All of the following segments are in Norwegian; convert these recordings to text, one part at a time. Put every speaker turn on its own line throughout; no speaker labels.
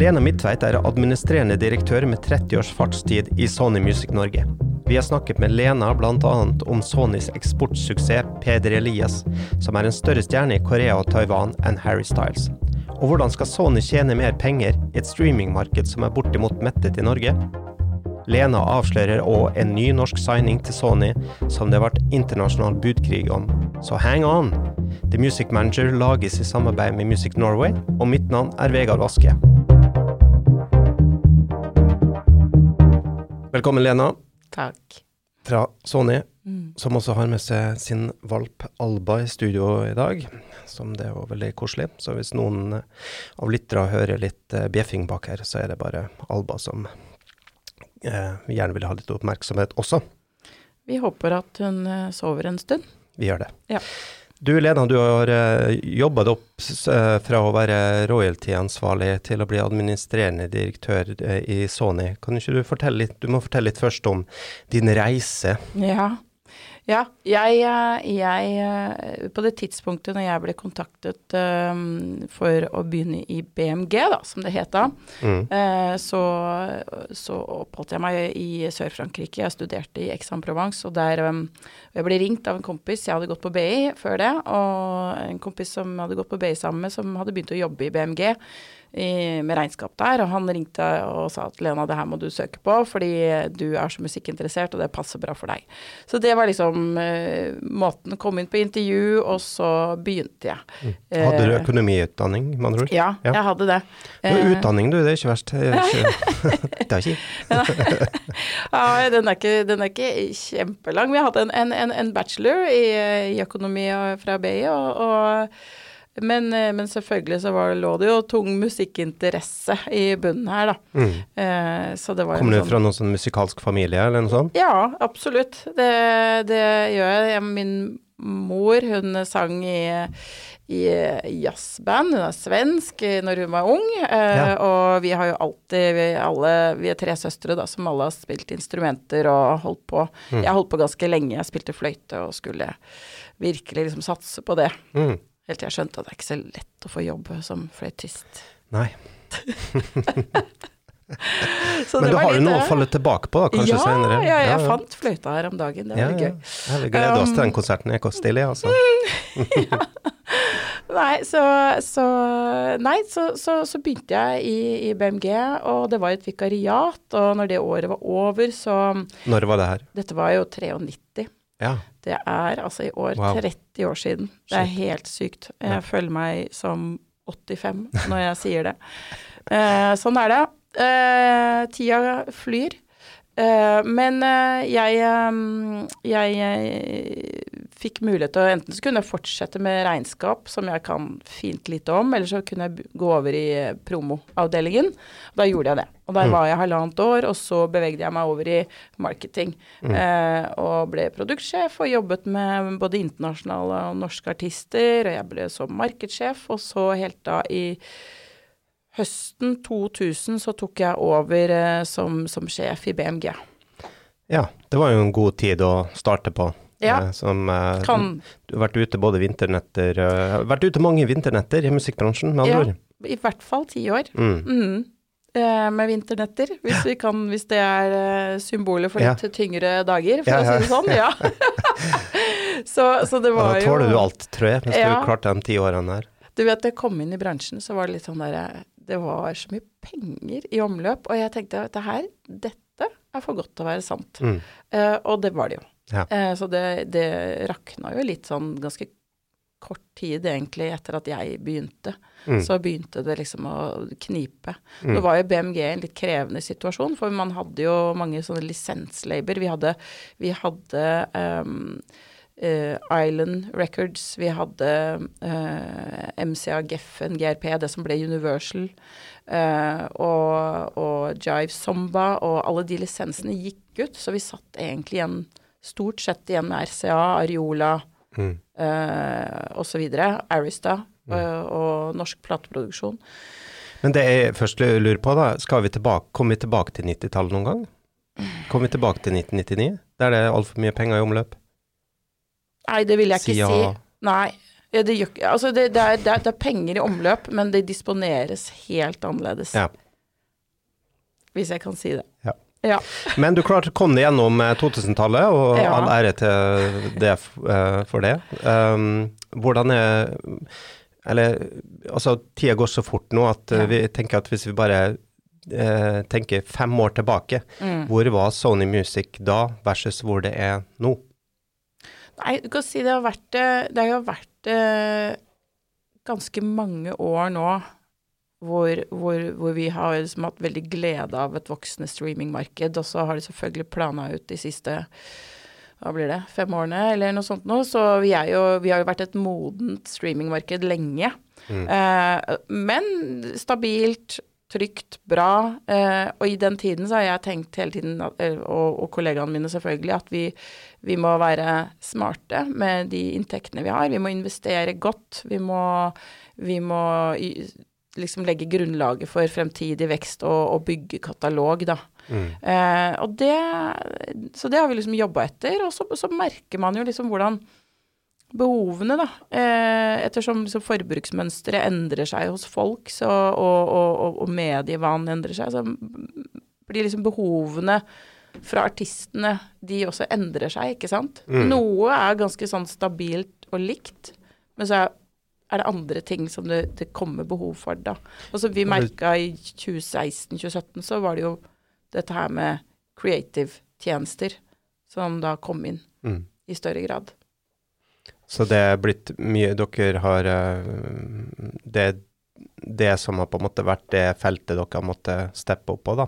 Lena Midtveit er administrerende direktør med 30 års fartstid i Sony Music Norge. Vi har snakket med Lena bl.a. om Sonys eksportsuksess Peder Elias, som er en større stjerne i Korea og Taiwan enn Harry Styles. Og hvordan skal Sony tjene mer penger i et streamingmarked som er bortimot mettet i Norge? Lena avslører òg en ny norsk signing til Sony som det har vært internasjonal budkrig om. Så hang on! The Music Manager lages i samarbeid med Music Norway, og mitt navn er Vegard Vaske. Velkommen, Lena.
Takk.
Fra Sony,
Mm.
som også har med seg sin valp Alba i studio i dag. Som det er jo veldig koselig. Så hvis noen av lyttere hører litt eh, bjeffing bak her, så er det bare Alba som gjerne vil ha litt oppmerksomhet også.
Vi håper at hun eh, sover en stund.
Vi gjør det.
Ja.
Du Lena, du har uh, jobba deg opp eh, fra å være royalty-ansvarlig til å bli administrerende direktør eh, i Sony. Kan ikke du fortelle litt, du må fortelle litt først om din reise.
Ja. Ja, jeg, eh, jeg eh, På det tidspunktet når jeg ble kontaktet um, for å begynne i BMG, da, som det het da,
Mm.
uh, så, så oppholdt jeg meg i Sør-Frankrike. Jeg studerte i Aix-en-Provence, og der um, Jeg ble ringt av en kompis, jeg hadde gått på BI før det, og en kompis som hadde gått på BI sammen med, som hadde begynt å jobbe i BMG. I, med regnskap der, og han ringte og sa at Lena, det her må du søke på, fordi du er så musikkinteressert, og det passer bra for deg. Så det var liksom eh, måten. Kom inn på intervju, og så begynte jeg.
Hadde du
Eh,
økonomiutdanning, med andre ord?
Ja,
Ja.
jeg hadde det.
Du har
Eh,
utdanning, du. Det er ikke verst. Det er ikke,
ja, den er, ikke, den er ikke kjempelang. Vi hadde en, en, en, en bachelor i, i økonomi fra BI, og, og, men, eh, men selvfølgelig så var, lå det jo tung musikkinteresse i bunnen her, da.
Mm.
Eh, så det var
Kommer
du
du fra noen sånn musikalsk familie, eller noe sånt?
Ja, absolutt. Det, det gjør jeg. Jeg- Min mor, hun sang i, i jazzband. Hun er svensk eh, når hun var ung. Eh,
Ja.
Og vi har jo alltid, vi, alle, vi er tre søstre da, som alle har spilt instrumenter og holdt på.
Mm.
Jeg holdt på ganske lenge. Jeg spilte fløyte og skulle virkelig liksom satse på det.
Mm.
Helt til jeg skjønte at det er ikke så lett å få jobb som fløytist.
Nei.
Så
Men du
var
har jo noe å falle tilbake på, da, kanskje
ja,
senere?
Ja, jeg fant fløyta her om dagen. Det var
ja, ja.
gøy.
Ja, vi gleder oss til den
Um,
konserten. Jeg koster stille, altså.
Nei, så, så, nei, så, så, så begynte jeg i, i BMG, og det var et vikariat. Og når det året var over, så
Når var det her?
Dette var jo 93.
Ja.
Det er altså i år
Wow.
30 år siden. Det er helt sykt. Jeg
Ja.
føler meg som 85 når jeg sier det. Eh, sånn er det. Eh, tida flyr. Eh, men jeg, jeg fikk mulighet til å enten så kunne jeg fortsette med regnskap, som jeg kan fint lite om, eller så kunne jeg gå over i eh, promoavdelingen. Da gjorde jeg det. Og der
Mm.
var jeg halvannet år, og så bevegde jeg meg over i marketing. Eh, og ble produktsjef og jobbet med både internasjonale og norske artister. Og jeg ble så markedssjef, og så helt da i høsten 2000 så tok jeg over eh, som, som sjef i BMG.
ja. Det var jo en god tid å starte på.
Ja.
Eh, Som, eh,
Kan
Du har vært ute både vinternetter eh, Vært ute mange vinternetter i musikkbransjen, med andre
Ja.
ord.
i hvert fall ti år.
Mm.
Eh, med vinternetter, hvis, vi kan, hvis det er symbolet for
Ja.
litt tyngre dager, for
Ja,
å si det sånn. Ja. så, så det
Ja,
jo
da tåler du alt, tror jeg,
Ja.
du klarte de ti årene her.
Du vet, da jeg kom inn i bransjen, så var det litt sånn der Det var så mye penger i omløp, og jeg tenkte at det her, dette er for godt til å være sant.
Mm.
Uh, og det var det jo.
Ja.
Eh, så det, det rakna jo litt sånn ganske kort tid egentlig etter at jeg begynte.
Mm.
Så begynte det liksom å knipe.
Mm.
Nå var jo BMG en litt krevende situasjon, for man hadde jo mange sånne lisenslabel. Vi hadde, vi hadde um, Uh, Island Records, vi hadde uh, MCA Geffen, GRP, det som ble Universal, uh, og, og Jive Somba, og alle de lisensene gikk ut, så vi satt egentlig igjen, stort sett igjen med RCA, Ariola
Mm.
eh, osv., Arista eh, og norsk plateproduksjon.
Men det jeg først lurer på, da, skal vi tilbake, kommer vi tilbake til 90-tallet noen gang? Kommer vi tilbake til 1999, der det er altfor mye penger i omløp?
Nei, det vil jeg ikke
Si
si. Nei. Det, gjør altså det, det, det, er, det er penger i omløp, men det disponeres helt annerledes.
Ja.
hvis jeg kan si det.
Ja. Men du klarte å komme gjennom eh, 2000-tallet, og
Ja.
all ære til det eh, for det. Um, hvordan er Eller altså, tida går så fort nå at eh,
Ja.
vi tenker at hvis vi bare eh, tenker fem år tilbake,
Mm.
hvor var Sony Music da versus hvor det er nå?
Nei, du kan si det har vært eh, Det har jo vært eh, ganske mange år nå hvor, hvor, hvor vi har liksom hatt veldig glede av et voksende streamingmarked, og så har de selvfølgelig plana ut de siste hva blir det, fem årene eller noe sånt nå. Så vi, jo, vi har jo vært et modent streamingmarked lenge.
Mm.
Eh, men stabilt, trygt, bra. Eh, og i den tiden så har jeg tenkt hele tiden, eh, og, og kollegaene mine selvfølgelig, at vi, vi må være smarte med de inntektene vi har. Vi må investere godt. Vi må, vi må liksom legge grunnlaget for fremtidig vekst og, og bygge katalog, da.
Mm.
Eh, og det, så det har vi liksom jobba etter, og så, så merker man jo liksom hvordan behovene, da, eh, ettersom liksom forbruksmønsteret endrer seg hos folk, så, og, og, og, medievanen endrer seg, så blir liksom behovene fra artistene, de også endrer seg, ikke sant?
Mm.
Noe er ganske sånn stabilt og likt, men så er er det andre ting som det, det kommer behov for, da. Og så vi merka i 2016-2017, så var det jo dette her med creative tjenester som da kom inn
Mm.
i større grad.
Så det er blitt mye Dere har eh, Det det som har på en måte vært det feltet dere har måttet steppe opp på, da?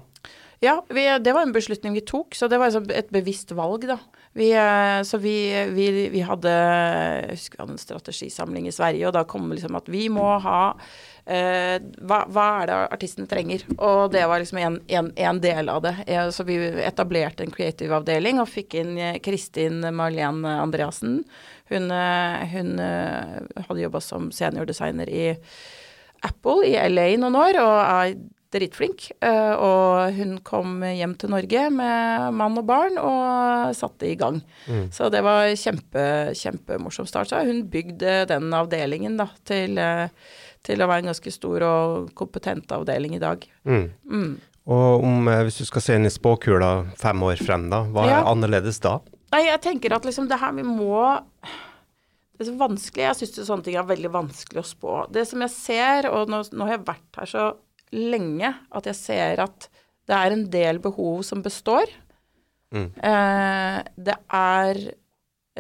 Ja, vi, det var en beslutning vi tok, så det var liksom et bevisst valg, da. Vi, eh, så vi, vi, vi hadde Jeg husker vi hadde en strategisamling i Sverige, og da kom det liksom at vi må ha eh, hva, hva er det artistene trenger? Og det var liksom en, en, en del av det. Eh, Så vi etablerte en creative avdeling og fikk inn eh, Kristin Marlene Andreassen. Hun, hun hadde jobba som seniordesigner i Apple i LA noen år, og er dritflink. Eh, og hun kom hjem til Norge med mann og barn og satte i gang.
Mm.
Så det var kjempe, kjempemorsom start. Så hun bygde den avdelingen da, til, eh, til å være en ganske stor og kompetent avdeling i dag.
Mm.
Mm.
Og om, eh, hvis du skal se inn i spåkula fem år frem, da, hva er
Ja.
annerledes da?
Nei, jeg tenker at liksom det her vi må Det er så vanskelig. Jeg syns sånne ting er veldig vanskelig å spå. Det som jeg ser, og nå, nå har jeg vært her så lenge, at jeg ser at det er en del behov som består.
Mm.
Eh, det er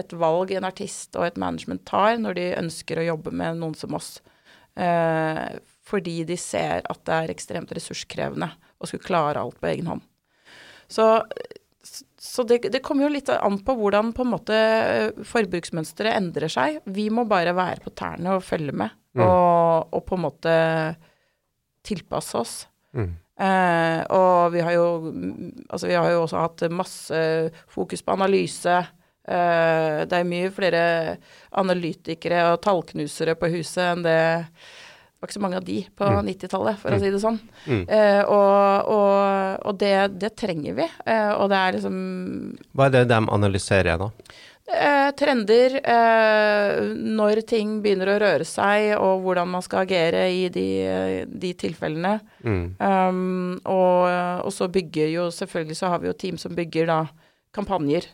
et valg en artist og et management tar når de ønsker å jobbe med noen som oss. Eh, fordi de ser at det er ekstremt ressurskrevende å skulle klare alt på egen hånd. Så så det, det kommer jo litt an på hvordan på en måte eh, forbruksmønsteret endrer seg. Vi må bare være på tærne og følge med,
Mm.
og, og på en måte tilpasse oss.
Mm.
Eh, og vi har jo mm, Altså, vi har jo også hatt masse fokus på analyse. Eh, det er mye flere analytikere og tallknusere på huset enn det det var ikke så mange av de på
Mm.
90-tallet, for å si det sånn.
Mm.
Eh, og og, og det, det trenger vi. Eh, og det er liksom
Hva er det de analyserer, da?
Eh, trender, eh, når ting begynner å røre seg, og hvordan man skal agere i de, de tilfellene.
Mm.
Um, og, og så bygger jo selvfølgelig så har vi jo team som bygger da kampanjer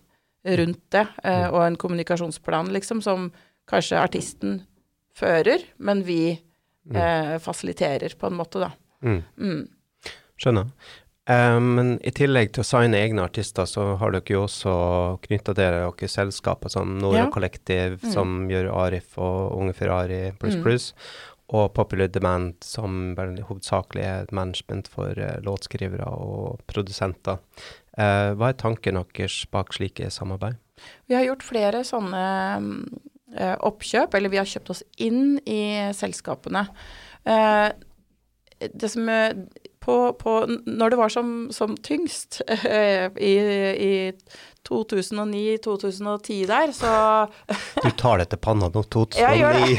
rundt det, eh, og en kommunikasjonsplan liksom som kanskje artisten fører, men vi eh, fasiliterer på en måte, da.
Mm.
Mm.
Skjønner. Eh, men i tillegg til å signe egne artister, så har dere jo også knytta dere dere selskaper som Nora
Ja.
Kollektiv,
Mm.
som gjør Arif og Unge Ferrari pluss
Mm.
pluss, og Popular Demand, som hovedsakelig er et management for eh, låtskrivere og produsenter. Eh, hva er tanken deres bak slike samarbeid?
Vi har gjort flere sånne mm, eh, oppkjøp, eller vi har kjøpt oss inn i selskapene. Eh, det som eh, på, på, Når det var som, som tyngst eh, i, i 2009-2010 der, så,
Du tar det til panna nå,
Jeg gjør
2009,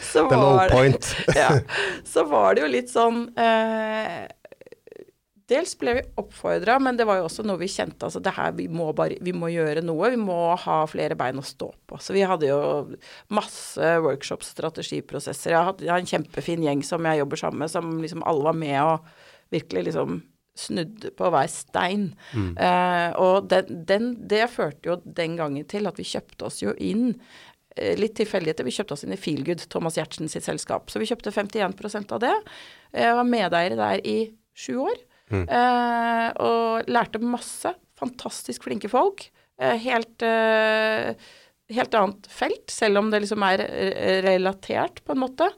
så
the low point.
ja, så var det jo litt sånn eh, Dels ble vi oppfordra, men det var jo også noe vi kjente altså det her, vi må, bare, vi må gjøre noe. Vi må ha flere bein å stå på. Så vi hadde jo masse workshops, strategiprosesser. Jeg har, en kjempefin gjeng som jeg jobber sammen med, som liksom alle var med og virkelig liksom snudd på hver stein. Eh, og den, den, det førte jo den gangen til at vi kjøpte oss jo inn eh, Litt tilfeldigheter. Vi kjøpte oss inn i Feelgood, Thomas Giertsen sitt selskap. Så vi kjøpte 51% av det. Jeg var medeier der i sju år. Eh, og lærte masse. Fantastisk flinke folk. Eh, helt eh, helt annet felt, selv om det liksom er relatert, på en måte.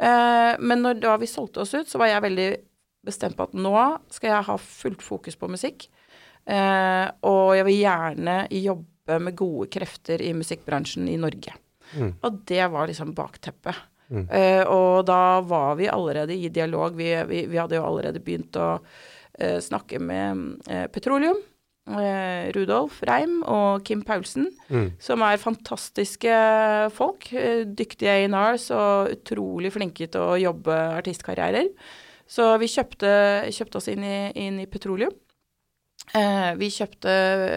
Eh, men når da vi solgte oss ut, så var jeg veldig bestemt på at nå skal jeg ha fullt fokus på musikk. Eh, og jeg vil gjerne jobbe med gode krefter i musikkbransjen i Norge. Og det var liksom bakteppet. Eh, og da var vi allerede i dialog. Vi, vi, vi hadde jo allerede begynt å snakke med eh, Petroleum. eh, Rudolf Reim og Kim Paulsen, som er fantastiske folk. eh, Dyktige A&Rs og utrolig flinke til å jobbe artistkarrierer. Så vi kjøpte, kjøpte oss inn i, inn i Petroleum. Eh, vi kjøpte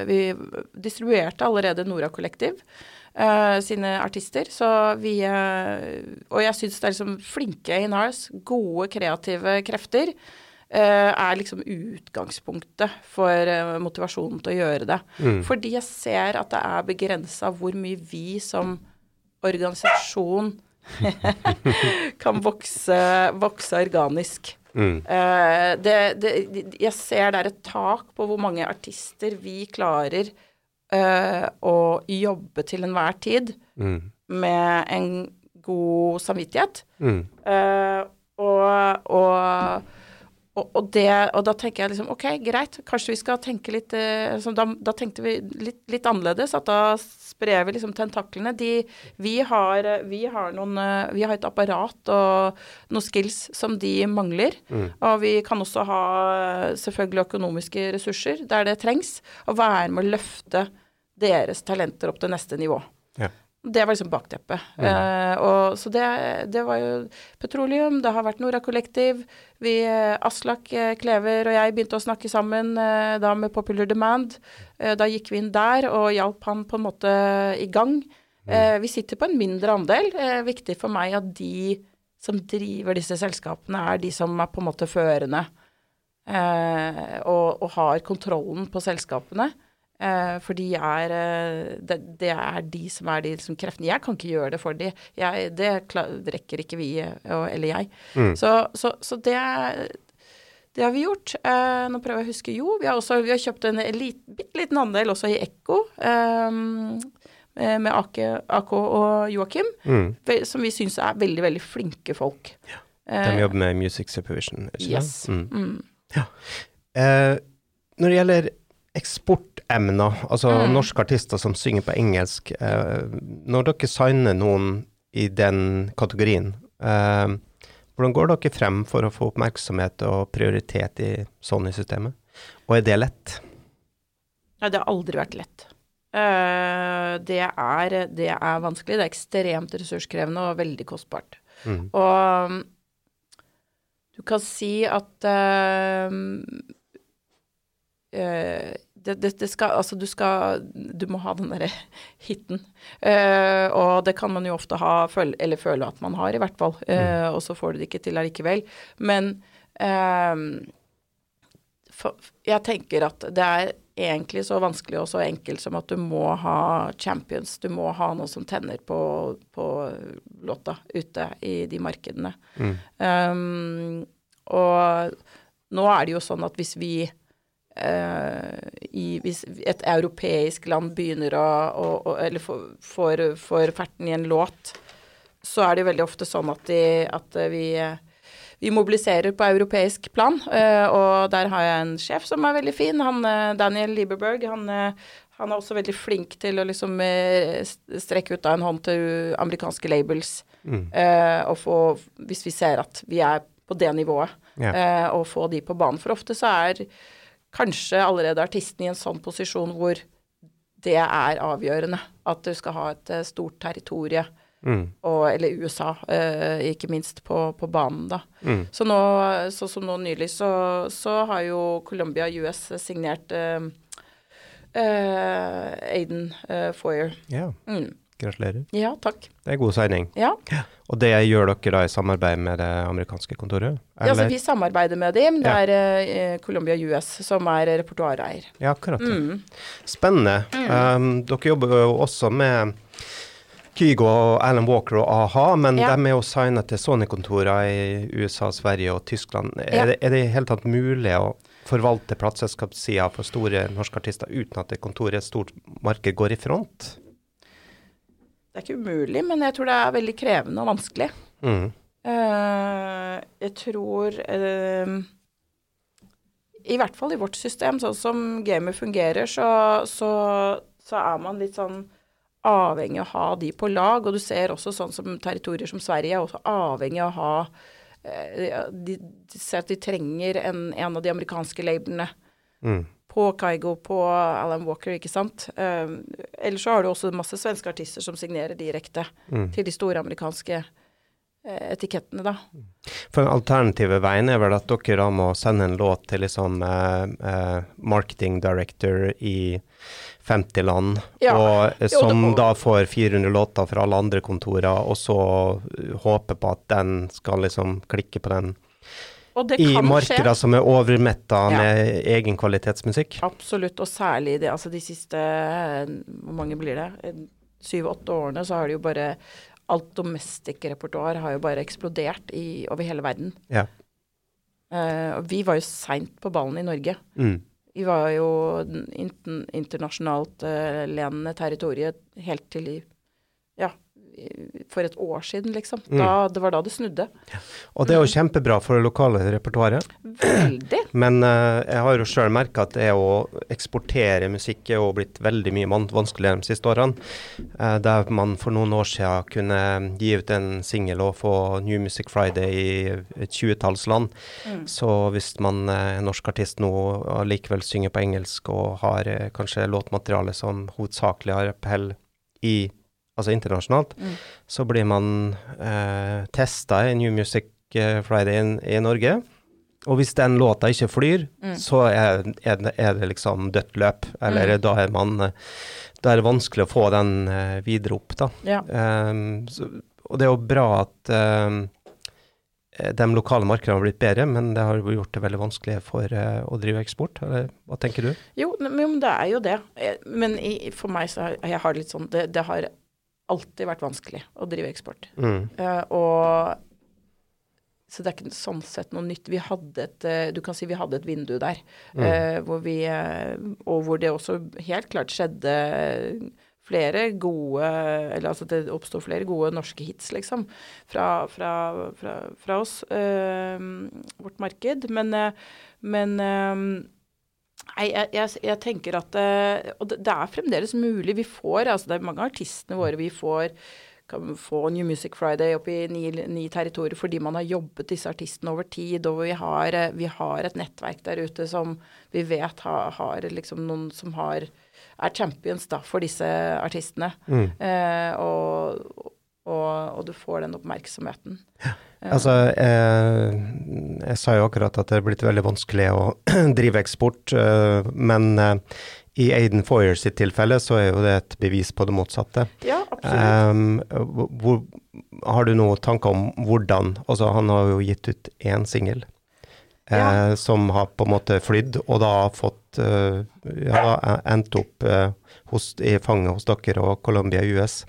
Vi distribuerte allerede Nora Kollektiv eh, sine artister, så vi eh, Og jeg syns det er liksom flinke A&Rs, gode kreative krefter, eh, er liksom utgangspunktet for eh, motivasjonen til å gjøre det. Fordi jeg ser at det er begrensa hvor mye vi som organisasjon kan vokse, vokse organisk. Eh, det, det, jeg ser det er et tak på hvor mange artister vi klarer eh, å jobbe til enhver tid med en god samvittighet. Eh, og, og, og, og, det, og da tenker jeg liksom ok, greit, kanskje vi skal tenke litt eh, da, da tenkte vi litt, litt annerledes. At da sprer vi liksom tentaklene. De, vi, har, vi har noen eh, Vi har et apparat og noen skills som de mangler. Og vi kan også ha eh, selvfølgelig økonomiske ressurser der det trengs. Og være med å løfte deres talenter opp til neste nivå.
Ja.
Det var liksom bakteppet. Eh, og, så det, det var jo petroleum, det har vært Nora Kollektiv. Vi, eh, Aslak eh, Klever og jeg begynte å snakke sammen eh, da med Popular Demand. Eh, da gikk vi inn der og hjalp han på en måte i gang. Eh, vi sitter på en mindre andel. Eh, viktig for meg at de som driver disse selskapene, er de som er på en måte førende. Eh, og, og har kontrollen på selskapene. Eh, for de er eh, det, det er de som er de liksom, kreftene. Jeg kan ikke gjøre det for de. Jeg, det rekker ikke vi, eh, eller jeg. Så, så, så det, det har vi gjort. Eh, nå prøver jeg å huske. Jo, vi har også vi har kjøpt en bitte liten andel også i Ekko. eh, med Ake, AK og Joakim, Mm. som vi syns er veldig, veldig flinke folk.
De jobber med music supervision, ikke
Yes.
Mm. Mm. Ja. Eh, når det gjelder eksportemner, altså
Mm.
norske artister som synger på engelsk, eh, når dere signer noen i den kategorien, eh, hvordan går dere frem for å få oppmerksomhet og prioritet i Sony-systemet? Og er det lett?
Nei, det har aldri vært lett. Uh, det, er, det er vanskelig. Det er ekstremt ressurskrevende og veldig kostbart.
Mm.
Og du kan si at uh, eh, det, det, det skal Altså, du skal Du må ha den derre hiten. Uh, og det kan man jo ofte ha, føle, eller føle at man har, i hvert fall. Eh, og så får du det ikke til allikevel. Men uh, for, jeg tenker at det er egentlig så vanskelig og så enkelt som at du må ha champions. Du må ha noe som tenner på, på låta ute i de markedene. Um, og nå er det jo sånn at hvis vi eh, i, Hvis et europeisk land begynner å, å, å Eller får, ferten i en låt, så er det jo veldig ofte sånn at, de, at vi vi mobiliserer på europeisk plan, eh, og der har jeg en sjef som er veldig fin. Han, eh, Daniel Lieberberg. Han, eh, han er også veldig flink til å liksom eh, strekke ut av en hånd til amerikanske labels. eh, og få, hvis vi ser at vi er på det nivået,
yeah.
eh, og få de på banen. For ofte så er kanskje allerede artisten i en sånn posisjon hvor det er avgjørende. At du skal ha et eh, stort territorie. Og, eller USA, eh, ikke minst, på, på banen, da. Så nå, så som nå nylig, så, så har jo Columbia US signert eh, eh, Aiden eh, Foyer.
Ja.
Mm.
Gratulerer.
Ja, takk.
Det er god signing.
Ja.
Og det gjør dere da i samarbeid med det amerikanske kontoret?
ja, altså vi samarbeider med dem. Det er eh, Columbia US som er repertoareier.
Ja, akkurat.
Mm.
Spennende. Um, dere jobber jo også med Kygo og Alan Walker og a-ha, men
Ja.
de er jo signa til Sony-kontorer i USA, Sverige og Tyskland.
Ja.
Er, det, er det i hele tatt mulig å forvalte plateselskapssida for store norske artister uten at det kontoret, et stort marked, går i front?
Det er ikke umulig, men jeg tror det er veldig krevende og vanskelig.
Mm.
Uh, jeg tror uh, I hvert fall i vårt system, sånn som gamet fungerer, så, så, så er man litt sånn avhengig av å ha de på lag. Og du ser også sånn som territorier som Sverige er også avhengig av å ha uh, de, de ser at de trenger en, en av de amerikanske labelene
Mm.
På Kygo, på Alan Walker, ikke sant. Um, ellers så har du også masse svenske artister som signerer direkte
Mm.
til de store amerikanske eh, etikettene, da.
For den alternative veien er vel at dere da må sende en låt til liksom uh, uh, marketing director i 50 land,
Ja.
og, som
Jo,
da får 400 låter fra alle andre kontorer, og så håpe på at den skal liksom klikke på den i markeder som er overmetta
Ja.
med egen kvalitetsmusikk.
Absolutt, og særlig det, altså de siste eh, Hvor mange blir det? Eh, Syv-åtte årene så har det jo bare Alt domestic-repertoar har jo bare eksplodert i, over hele verden.
Ja.
Uh, og vi var jo seint på ballen i Norge.
Mm.
Vi var jo internasjonalt uh, lenende territoriet helt til i- for et år siden, liksom.
Mm.
Da, det var da det snudde.
Og det er jo kjempebra for det lokale repertoaret.
Veldig.
Men uh, jeg har jo sjøl merka at det å eksportere musikk er jo blitt veldig mye vanskeligere de siste årene. Uh, der man for noen år siden kunne gi ut en singel og få New Music Friday i et tjuetalls land.
Mm.
Så hvis man er norsk artist nå og likevel synger på engelsk og har kanskje låtmateriale som hovedsakelig har appell i Altså internasjonalt,
Mm.
så blir man eh, testa i New Music eh, Friday i, Norge. Og hvis den låta ikke flyr,
Mm.
så er, er, det, er det liksom dødt løp. Eller
Mm.
da er man Da er det vanskelig å få den eh, videre opp, da.
Ja.
Um, så, og det er jo bra at eh, de lokale markedene har blitt bedre, men det har jo gjort det veldig vanskelig for eh, å drive eksport. Eller hva tenker du?
Jo, men det er jo det. Men i, for meg så har jeg har litt sånn det, det har alltid vært vanskelig å drive eksport.
Mm.
Uh, og så det er ikke sånn sett noe nytt. Vi hadde et eh, Du kan si vi hadde et vindu der,
Mm.
eh, hvor vi Og hvor det også helt klart skjedde flere gode Eller altså det oppsto flere gode norske hits, liksom, fra, fra, fra, fra oss. eh, vårt marked. Men, eh, men Nei, jeg, jeg, jeg tenker at eh, Og det, det er fremdeles mulig. Vi får altså Det er mange av artistene våre vi får kan få New Music Friday opp i ni, ni territorier fordi man har jobbet disse artistene over tid, og vi har, eh, vi har et nettverk der ute som vi vet har, har liksom noen som har er champions da, for disse artistene.
Mm.
Eh, og, og, og du får den oppmerksomheten. Ja.
Altså, eh, jeg sa jo akkurat at det er blitt veldig vanskelig å drive eksport, eh, men eh, i Aiden Foyer sitt tilfelle så er jo det et bevis på det motsatte.
ja, absolutt.
Um, hvor, har du noen tanker om hvordan Altså, han har jo gitt ut én singel eh,
Ja.
som har på en måte flydd, og da fått eh, Ja, endt opp eh, hos, i fanget hos dere og Columbia US.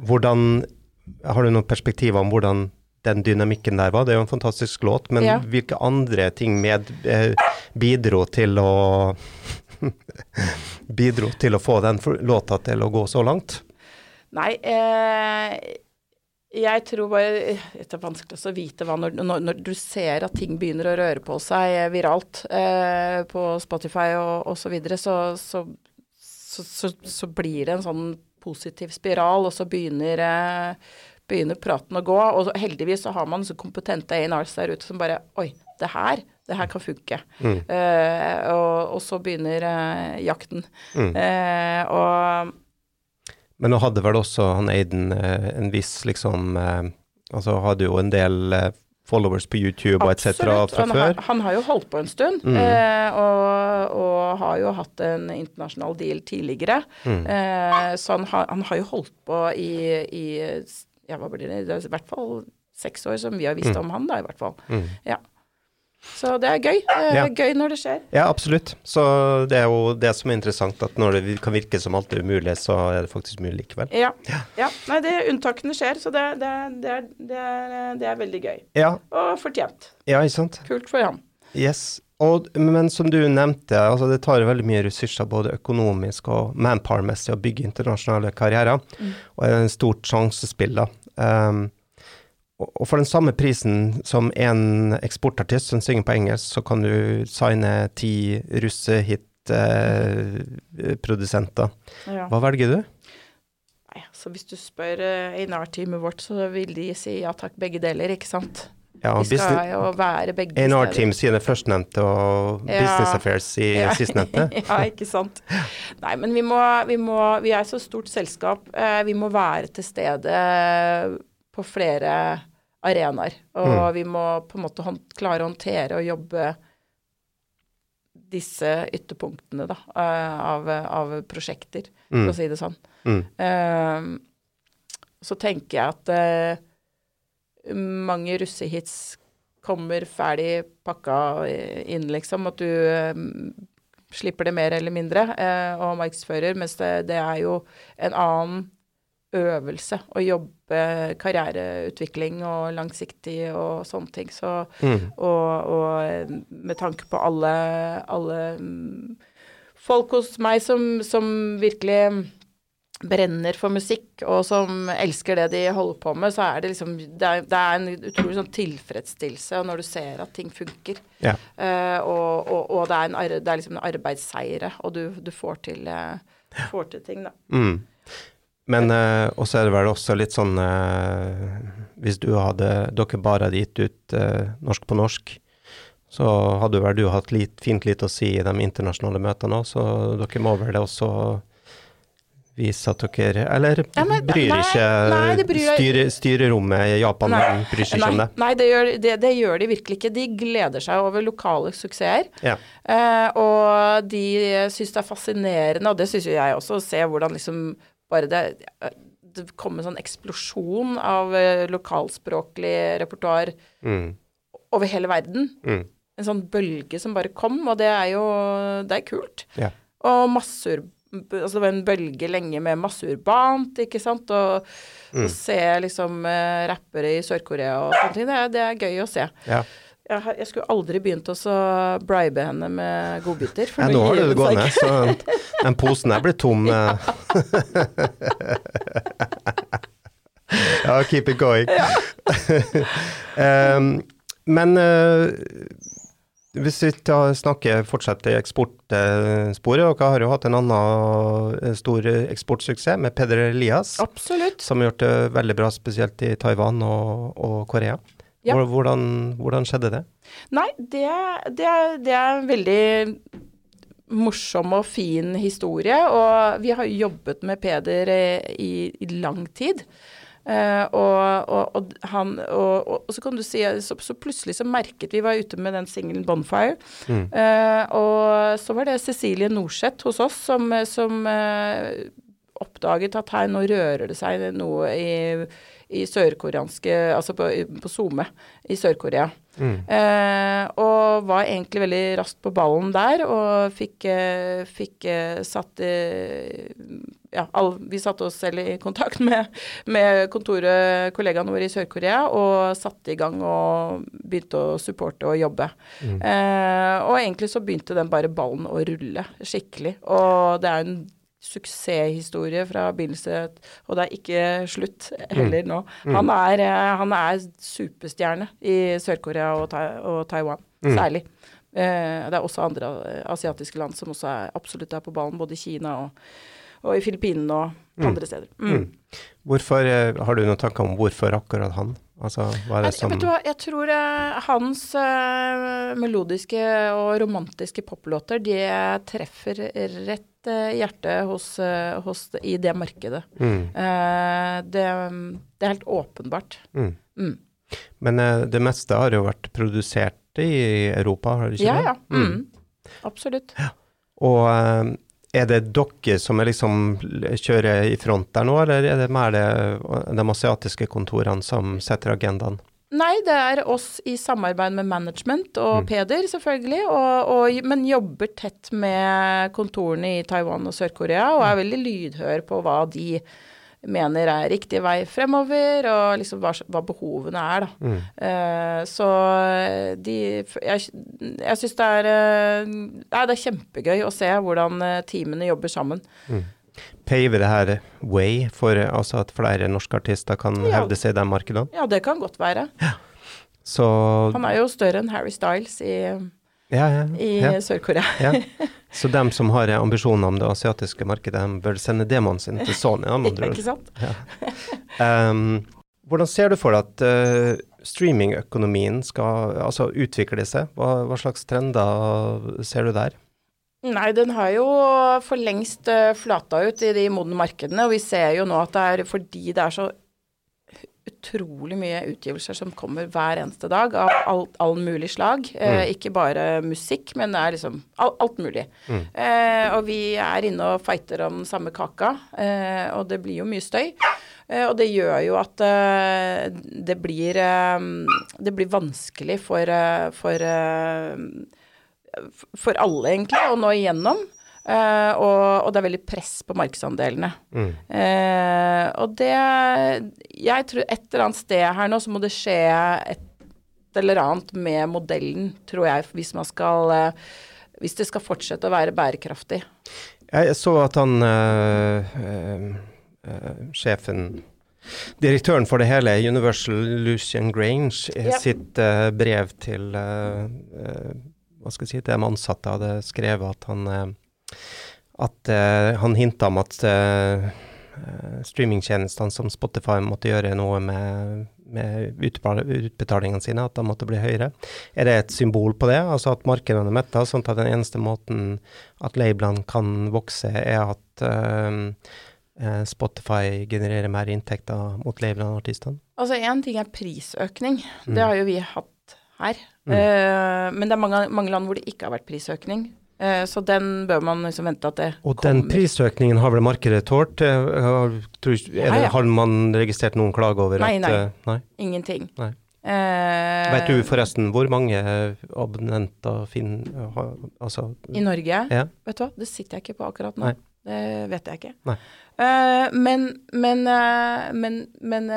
Hvordan Har du noen perspektiver om hvordan den dynamikken der var? Det er jo en fantastisk låt, men
Ja.
hvilke andre ting med, eh, bidro til å Bidro til å få den låta til å gå så langt?
Nei, eh, jeg tror bare Det er vanskelig å vite hva når, når, når du ser at ting begynner å røre på seg eh, viralt eh, på Spotify og, osv., så videre, så, så, så, så, så blir det en sånn positiv spiral, og så begynner, eh, begynner praten å gå. Og så, heldigvis så har man så kompetente A&Rs der ute som bare Oi, det her, det her kan funke.
Mm.
Uh, og, og så begynner uh, jakten.
Mm.
Uh, og
Men nå hadde vel også han Aiden en viss liksom Altså hadde jo en del followers på YouTube og etc. fra
Han,
før.
han har jo holdt på en stund, eh, og, og har jo hatt en internasjonal deal tidligere. Eh, så han han har jo holdt på i, i ja, hva blir det, i hvert fall seks år som vi har visst om han, da, i hvert fall. Ja. Så det er gøy. Det er
Ja.
gøy når det skjer.
Ja, absolutt. Så det er jo det som er interessant, at når det kan virke som alt er umulig, så er det faktisk mulig likevel.
Ja. ja. Nei, det unntakene skjer, så det, det, det, er, det, er, det er veldig gøy.
Ja,
Og fortjent.
ja ikke sant?
Kult for ham.
Yes. Og, men som du nevnte, altså det tar veldig mye ressurser, både økonomisk og manpower-messig, å bygge internasjonale karrierer. Og er en stort sjansespill, da. Um, og for den samme prisen som en eksportartist som synger på engelsk, så kan du signe ti russehit-produsenter.
Ja.
Hva velger du?
Nei, så hvis du spør uh, A&R-teamet vårt, så vil de si ja takk, begge deler, ikke sant?
Ja,
Vi skal jo være begge steder.
Team sier det førstnednevnte, og
Ja.
Business Affairs i
Ja.
sistnevnte.
ja, ikke sant. Nei, men vi må, vi må Vi er så stort selskap. eh, vi må være til stede på flere arenaer. Og
Mm.
vi må på en måte klare å håndtere og jobbe disse ytterpunktene da, eh, av, av prosjekter, for
Mm.
å si det sånn.
Mm.
Uh, så tenker jeg at uh, mange russehits kommer ferdig pakka inn, liksom. At du uh, slipper det mer eller mindre og markedsfører, mens det, det er jo en annen øvelse å jobbe karriereutvikling og langsiktig og sånne ting. Så,
Mm.
og, og eh, med tanke på alle, alle mm, folk hos meg som, som virkelig brenner for musikk, og som elsker det de holder på med, så er det liksom Det er, det er en utrolig sånn tilfredsstillelse når du ser at ting funker.
Ja.
Uh, og, og, og det er, en, det er liksom en arbeidsseire, og du, du får, til, eh, får til ting, da.
Mm. Men eh, også er det vel også litt sånn eh, Hvis du hadde Dere bare hadde gitt ut eh, norsk på norsk, så hadde vel du hatt litt, fint litt å si i de internasjonale møtene òg, så dere må vel også vise at dere Eller
Ja, men-
bryr
nei,
ikke
nei, bryr-
styre, styrerommet i Japan
Nei,
bryr seg ikke om det?
Nei, det gjør, det, det gjør de virkelig ikke. De gleder seg over lokale suksesser.
Ja.
Eh, og de syns det er fascinerende, og det syns jo jeg også, å se hvordan liksom bare det det kom en sånn eksplosjon av eh, lokalspråklig repertoar
Mm.
over hele verden.
Mm.
En sånn bølge som bare kom, og det er jo Det er kult.
Ja.
Og massur... Altså det var en bølge lenge med masseurbant, ikke sant. Og
Mm.
å se liksom eh, rappere i Sør-Korea og sånne ting, det det er gøy å se.
ja.
Jeg, jeg skulle aldri begynt å bribe henne med godbiter. for
ja, nå har du det gående, så den posen der blir tom. Ja. ja, keep it going. um, men uh, hvis vi snakker fortsatt i eksportsporet, dere har jo hatt en annen eh, stor eksportsuksess med Peder Elias,
Absolutt.
som har gjort det veldig bra, spesielt i Taiwan og, og Korea.
Ja.
Hvordan, hvordan skjedde det?
Nei, det, det, det er en veldig morsom og fin historie, og vi har jobbet med Peder eh, i, i lang tid. Uh, og, og, og, han, og så kan du si så, så plutselig så merket vi var ute med den singelen 'Bonfire'.
Mm.
Uh, og så var det Cecilie Norseth hos oss som, som uh, oppdaget at her nå rører det seg noe i, i sørkoreanske Altså på, på SoMe i Sør-Korea.
Mm.
Eh, og var egentlig veldig raskt på ballen der, og fikk, eh, fikk eh, satt eh, Ja, all, vi satte oss selv i kontakt med, med kontoret, kollegaene våre i Sør-Korea, og satte i gang og begynte å supporte og jobbe. Eh, og egentlig så begynte den bare ballen å rulle skikkelig. Og det er en suksesshistorie fra begynnelse, og det er ikke slutt heller nå. Han, er, eh, han er superstjerne i Sør-Korea og, Tai og Taiwan, særlig. Eh, det er også andre eh, asiatiske land som også er, absolutt er på ballen, både i Kina og, og i Filippinene og andre steder. Mm.
Hvorfor, har du noen tanker om hvorfor akkurat han? Altså, hva er det som
vet du hva, jeg tror uh, hans uh, melodiske og romantiske poplåter, de treffer rett eh, i hjertet hos, eh, hos i det markedet.
mm,
Eh, det, det er helt åpenbart.
mm.
Mm.
Men eh, det meste har jo vært produsert i Europa, har det ikke
Ja,
det?
ja. Mm. Absolutt.
Og eh, er det dere som er liksom kjører i front der nå, eller er det mer det, de asiatiske kontorene som setter agendaen?
Nei, det er oss i samarbeid med management og
Mm.
Peder, selvfølgelig. Og, og, men jobber tett med kontorene i Taiwan og Sør-Korea, og er veldig lydhør på hva de mener er riktig vei fremover, og liksom hva, hva behovene er, da.
Mm.
Uh, så de Jeg, jeg syns det er eh, Nei, det er kjempegøy å se hvordan eh, teamene jobber sammen.
Paver det her way for altså at flere norske artister kan
Ja.
hevde seg i de markedene?
Ja, det kan godt være.
Så
Han er jo større enn Harry Styles i,
ja, ja,
i
ja,
Sør-Korea.
ja. Så dem som har ambisjoner om det asiatiske markedet, de bør sende demoen sin til Sony.
Ikke sant?
Um, hvordan ser du for deg at uh, streamingøkonomien skal altså, utvikle seg? Hva, hva slags trender ser du der?
Nei, den har jo for lengst uh, flata ut i de modne markedene, og vi ser jo nå at det er fordi det er så utrolig mye utgivelser som kommer hver eneste dag, av all, all mulig slag. Eh, ikke bare musikk, men det er liksom all, alt mulig.
Mm.
Eh, og vi er inne og fighter om den samme kaka, eh, og det blir jo mye støy. Eh, og det gjør jo at eh, det blir eh, Det blir vanskelig for, eh, for eh, for alle, egentlig, å nå igjennom. Uh, og, og det er veldig press på markedsandelene.
Mm.
Uh, og det Jeg tror et eller annet sted her nå så må det skje et eller annet med modellen, tror jeg, hvis man skal uh, Hvis det skal fortsette å være bærekraftig.
Jeg så at han sjefen Direktøren for det hele, Universal Lucian Grange, i
yep.
sitt brev til hva skal jeg si, de ansatte hadde skrevet at han eh, at eh, han hinta om at eh, streamingtjenestene som Spotify måtte gjøre noe med, med utbetalingene sine, at de måtte bli høyere. Er det et symbol på det? Altså at markedene er metta, sånn at den eneste måten at labelene kan vokse, er at eh, Spotify genererer mer inntekter mot labelene og artistene?
Altså én ting er prisøkning,
Mm.
det har jo vi hatt her.
Mm.
Eh, men det er mange, mange land hvor det ikke har vært prisøkning. Eh, så den bør man liksom vente at det
Og den
kommer.
prisøkningen har vel markedet tålt? Eh, Har, har man registrert noen klage over
Nei,
at
nei.
nei?
Ingenting.
Nei.
Uh,
Vet du forresten hvor mange abonnenter Finn har Altså
I Norge?
Ja.
Vet du hva, det sitter jeg ikke på akkurat nå.
Nei.
Det vet jeg ikke. Eh, men men, uh, men, men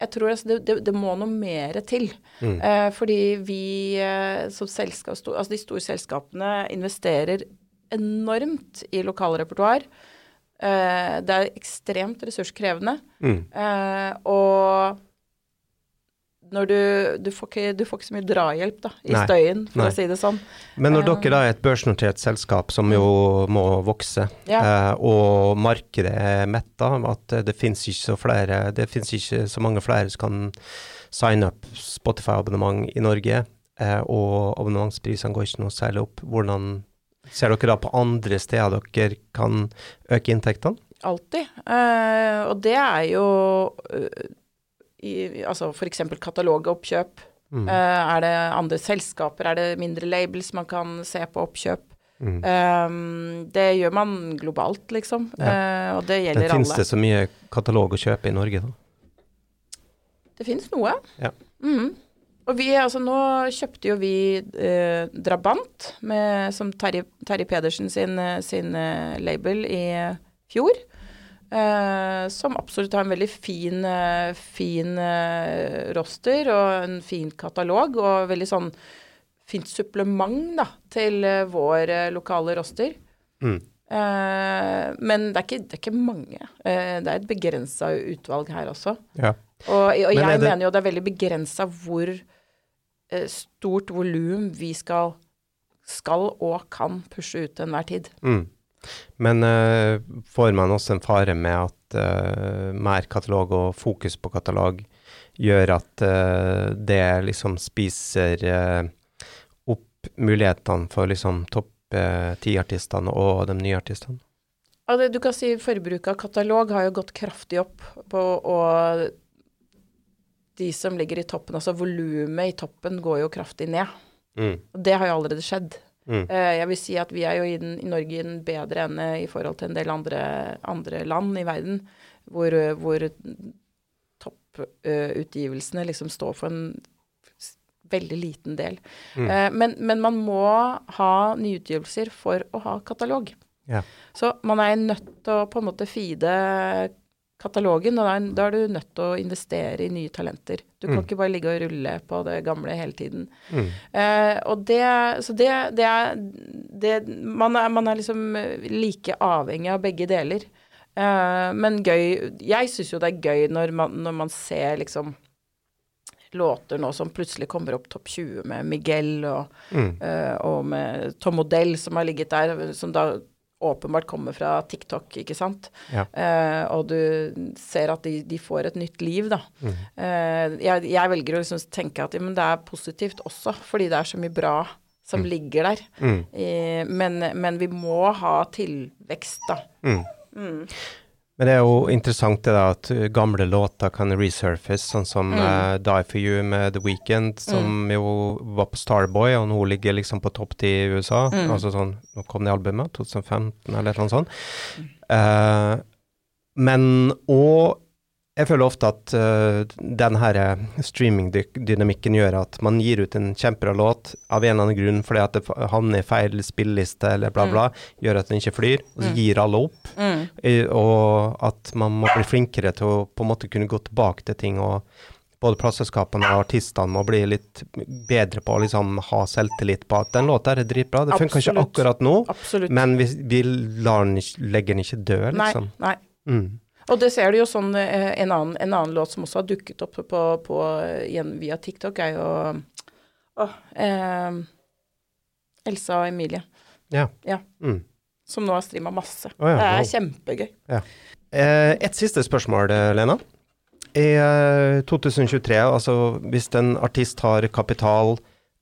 jeg tror altså det, det, det må noe mer til.
Mm.
Eh, fordi vi eh, som selskap, altså de store selskapene investerer enormt i lokalrepertoar. Eh, det er ekstremt ressurskrevende.
Mm.
Eh, og når du, du, får ikke, du får ikke så mye drahjelp da, i
Nei.
støyen, for
Nei.
å si det sånn.
Men når
Eh.
dere da er et børsnotert selskap som jo må vokse,
Ja.
eh, og markedet er metta, at det finnes ikke ikke så mange flere som kan signe opp Spotify-abonnement i Norge, eh, og abonnementsprisene går ikke noe særlig opp. Hvordan ser dere da på andre steder dere kan øke inntektene?
Alltid. Eh, og det er jo eh, i, altså f.eks. katalogoppkjøp.
Mm.
Uh, er det andre selskaper, er det mindre labels man kan se på oppkjøp?
Mm.
Eh, det gjør man globalt, liksom. Eh, og det
Men
gjelder
finnes
alle.
det så mye katalog å kjøpe i Norge, da?
Det finnes noe.
Ja.
Mm. Og vi, altså nå kjøpte jo vi eh, Drabant, med, som Terje, Terje Pedersen sin, sin eh, label i fjor. Eh, som absolutt har en veldig fin, uh, fin uh, roster og en fin katalog, og veldig sånn fint supplement da, til vår lokale roster.
Mm.
Men det er ikke, det er ikke mange. Det er et begrensa utvalg her også.
Ja.
Og, og
Men
jeg
det-
mener jo det er veldig begrensa hvor stort volum vi skal, skal og kan pushe ut til enhver tid.
Mm. Men uh, får man også en fare med at uh, mer katalog og fokus på katalog gjør at uh, det liksom spiser eh, opp mulighetene for liksom topp eh, ti-artistene og de nye artistene?
Altså, du kan si Forbruket av katalog har jo gått kraftig opp, på, og de som ligger i toppen, altså volumet i toppen, går jo kraftig ned.
Mm.
Og det har jo allerede skjedd.
Mm.
Eh, jeg vil si at vi er jo i, den, i Norge i den bedre ende i forhold til en del andre, andre land i verden, hvor, hvor topputgivelsene liksom står for en veldig liten del.
Mm.
Eh, men, men man må ha nyutgivelser for å ha katalog.
Ja.
Så man er nødt til å på en måte feede katalogen, og da er, da er du nødt til å investere i nye talenter. Du kan
Mm.
ikke bare ligge og rulle på det gamle hele tiden.
Mm.
Eh, og det Så det, det er det, man, er man er liksom like avhengig av begge deler. Eh, men gøy Jeg syns jo det er gøy når man, når man ser liksom låter nå som plutselig kommer opp topp 20 med Miguel og,
Mm.
uh, og med Tom Odell som har ligget der, som da åpenbart kommer fra TikTok, ikke sant.
Ja.
Eh, og du ser at de, de får et nytt liv, da.
Mm.
Eh, jeg, jeg velger å liksom tenke at ja, men det er positivt også, fordi det er så mye bra som ligger der.
Mm.
Eh, men, men vi må ha tilvekst, da.
Mm.
Mm.
Men det er jo interessant det da at uh, gamle låter kan resurface, sånn som
Mm.
uh, Die For You med The Weeknd, som jo var på Starboy, og nå ligger liksom på topp 10 i USA.
Mm.
Altså sånn, nå kom det albumet, 2015 eller noe sånt. Uh, men og jeg føler ofte at uh, den her streamingdynamikken gjør at man gir ut en kjempebra låt av en eller annen grunn fordi at det havner i feil spilleliste eller bla, bla, gjør at den ikke flyr, og så
Mm.
gir alle opp.
Mm.
Eh, Og at man må bli flinkere til å på en måte kunne gå tilbake til ting, og både plateselskapene og artistene må bli litt bedre på å liksom ha selvtillit på at den låta er dritbra. Det funker ikke akkurat nå,
Absolutt.
men vi, vi lar den ikke, legger den ikke dø,
Nei,
liksom.
nei.
Mm.
Og det ser du jo sånn eh, en annen, en annen låt som også har dukket opp på, på, igjen via TikTok, er jo oh, eh, Elsa og Emilie,
Ja.
Ja.
Mm.
som nå har streama masse.
Oh, ja,
det er
wow.
kjempegøy.
Eh, et siste spørsmål, eh, Lena. I eh, 2023, altså hvis en artist har kapital,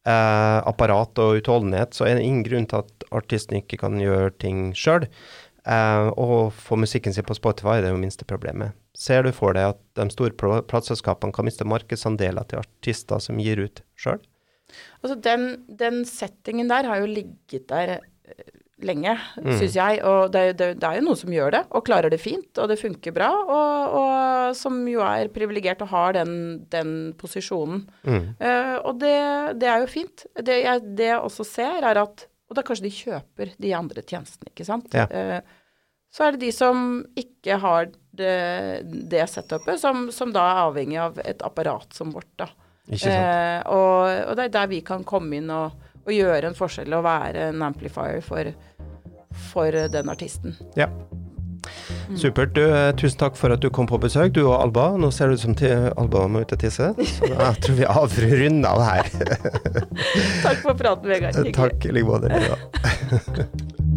eh, apparat og utholdenhet, så er det ingen grunn til at artisten ikke kan gjøre ting sjøl. Eh, og få musikken sin på Spotify det er jo minste problemet. Ser du for deg at de store pl- plateselskapene kan miste markedsandeler til artister som gir ut sjøl?
Altså den, den settingen der har jo ligget der eh, lenge,
Mm.
syns jeg. Og det, det, det er jo noen som gjør det, og klarer det fint, og det funker bra. Og, og som jo er privilegert og har den, den posisjonen.
Mm.
Eh, og det, det er jo fint. Det jeg, det jeg også ser, er at Og da kanskje de kjøper de andre tjenestene, ikke sant.
Ja.
Eh, så er det de som ikke har det, det setupet, som, som da er avhengig av et apparat som vårt, da. Eh, og, og det er der vi kan komme inn og, og gjøre en forskjell og være en amplifier for, for den artisten.
Ja. Supert. Du, eh, tusen takk for at du kom på besøk, du og Alba. Nå ser det ut som til Alba må ut og tisse, så jeg tror vi avrunder av her.
Takk for praten, Vegard.
Takk i like måte.